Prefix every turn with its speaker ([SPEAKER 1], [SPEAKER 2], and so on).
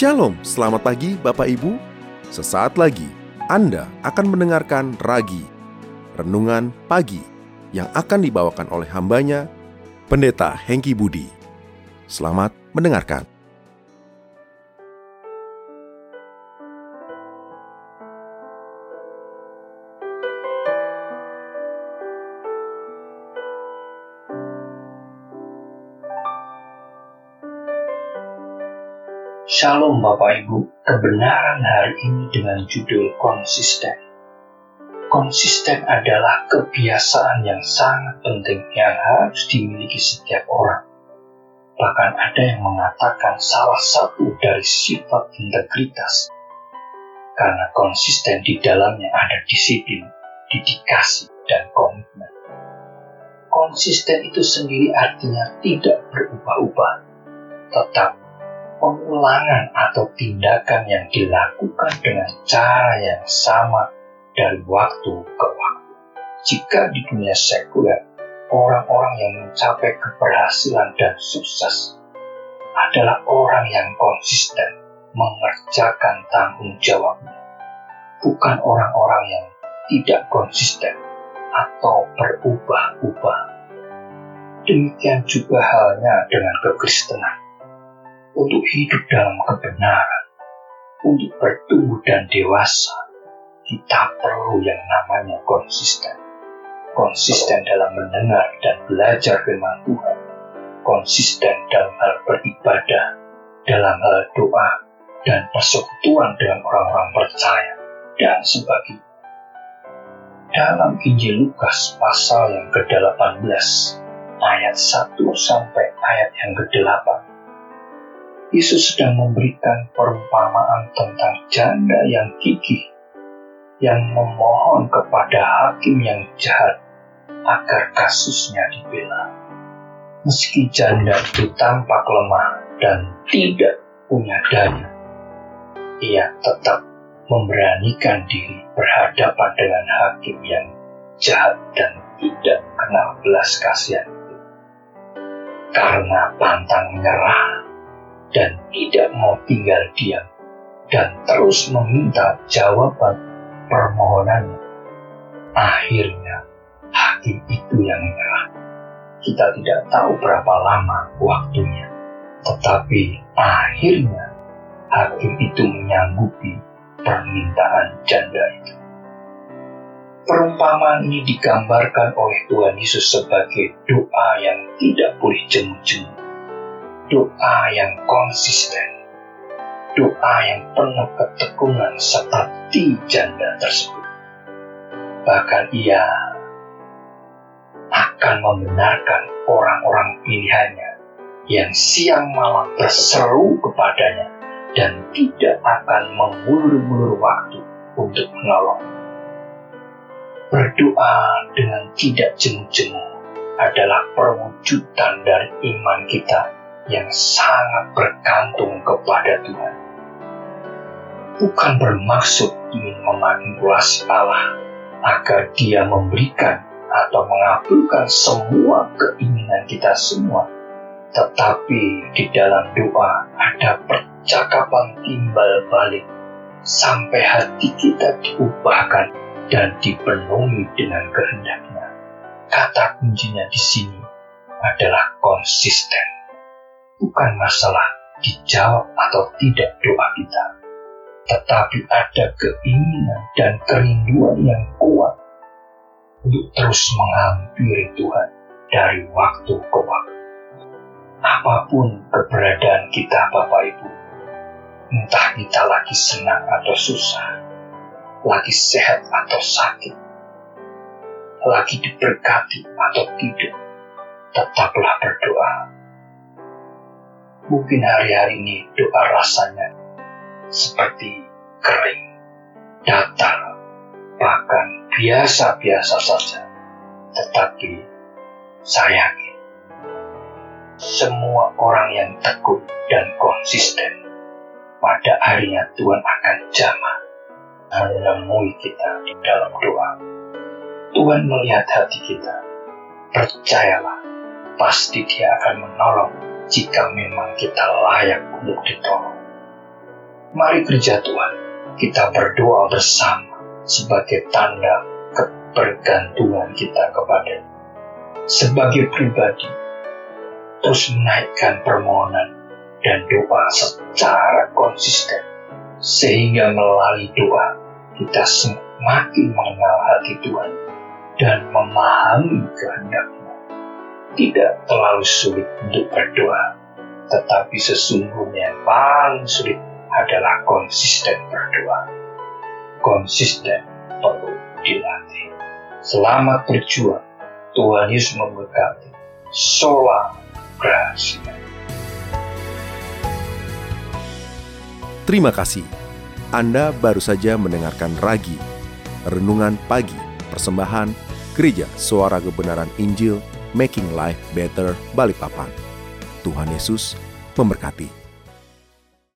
[SPEAKER 1] Shalom, selamat pagi Bapak Ibu. Sesaat lagi Anda akan mendengarkan Ragi, Renungan Pagi, yang akan dibawakan oleh hambanya, Pendeta Hengki Budi. Selamat mendengarkan.
[SPEAKER 2] Shalom Bapak Ibu, kebenaran hari ini dengan judul konsisten. Konsisten adalah kebiasaan yang sangat penting yang harus dimiliki setiap orang. Bahkan ada yang mengatakan salah satu dari sifat integritas. Karena konsisten di dalamnya ada disiplin, dedikasi, dan komitmen. Konsisten itu sendiri artinya tidak berubah-ubah, tetap pengulangan atau tindakan yang dilakukan dengan cara yang sama dari waktu ke waktu. Jika di dunia sekuler, orang-orang yang mencapai keberhasilan dan sukses adalah orang yang konsisten mengerjakan tanggung jawabnya, bukan orang-orang yang tidak konsisten atau berubah-ubah. Demikian juga halnya dengan kekristenan untuk hidup dalam kebenaran, untuk bertumbuh dan dewasa, kita perlu yang namanya konsisten. Konsisten dalam mendengar dan belajar firman Tuhan, konsisten dalam hal beribadah, dalam hal doa, dan persekutuan dengan orang-orang percaya, dan sebagainya. Dalam Injil Lukas pasal yang ke-18, ayat 1 sampai ayat yang ke-8, Yesus sedang memberikan perumpamaan tentang janda yang gigih yang memohon kepada hakim yang jahat agar kasusnya dibela. Meski janda itu tampak lemah dan tidak punya daya, ia tetap memberanikan diri berhadapan dengan hakim yang jahat dan tidak kenal belas kasihan itu. Karena pantang menyerah, dan tidak mau tinggal diam dan terus meminta jawaban permohonannya. Akhirnya hakim itu yang menyerah. Kita tidak tahu berapa lama waktunya, tetapi akhirnya hakim itu menyanggupi permintaan janda itu. Perumpamaan ini digambarkan oleh Tuhan Yesus sebagai doa yang tidak boleh jemu-jemu doa yang konsisten, doa yang penuh ketekunan seperti janda tersebut. Bahkan ia akan membenarkan orang-orang pilihannya yang siang malam berseru kepadanya dan tidak akan mengulur-ulur waktu untuk menolong. Berdoa dengan tidak jemu-jemu adalah perwujudan dari iman kita yang sangat bergantung kepada Tuhan. Bukan bermaksud ingin memanipulasi Allah agar dia memberikan atau mengabulkan semua keinginan kita semua. Tetapi di dalam doa ada percakapan timbal balik sampai hati kita diubahkan dan dipenuhi dengan kehendaknya. Kata kuncinya di sini adalah konsisten bukan masalah dijawab atau tidak doa kita, tetapi ada keinginan dan kerinduan yang kuat untuk terus menghampiri Tuhan dari waktu ke waktu. Apa pun keberadaan kita, Bapak Ibu, entah kita lagi senang atau susah, lagi sehat atau sakit, lagi diberkati atau tidak, tetaplah berdoa Mungkin hari-hari ini doa rasanya seperti kering, datar, bahkan biasa-biasa saja. Tetapi saya yakin semua orang yang teguh dan konsisten pada harinya Tuhan akan jamah menemui kita di dalam doa. Tuhan melihat hati kita. Percayalah, pasti dia akan menolong jika memang kita layak untuk ditolong. Mari kerja Tuhan, kita berdoa bersama sebagai tanda kebergantungan kita kepada Sebagai pribadi, terus menaikkan permohonan dan doa secara konsisten, sehingga melalui doa kita semakin mengenal hati Tuhan dan memahami kehendaknya. Tidak terlalu sulit untuk berdoa, tetapi sesungguhnya yang paling sulit adalah konsisten berdoa. Konsisten perlu dilatih. Selamat berjuang. Tuhan Yesus memberkati. Sola Gracia.
[SPEAKER 1] Terima kasih. Anda baru saja mendengarkan Ragi, Renungan Pagi, Persembahan Gereja Suara Kebenaran Injil, Making Life Better, Balikpapan. Tuhan Yesus memberkati.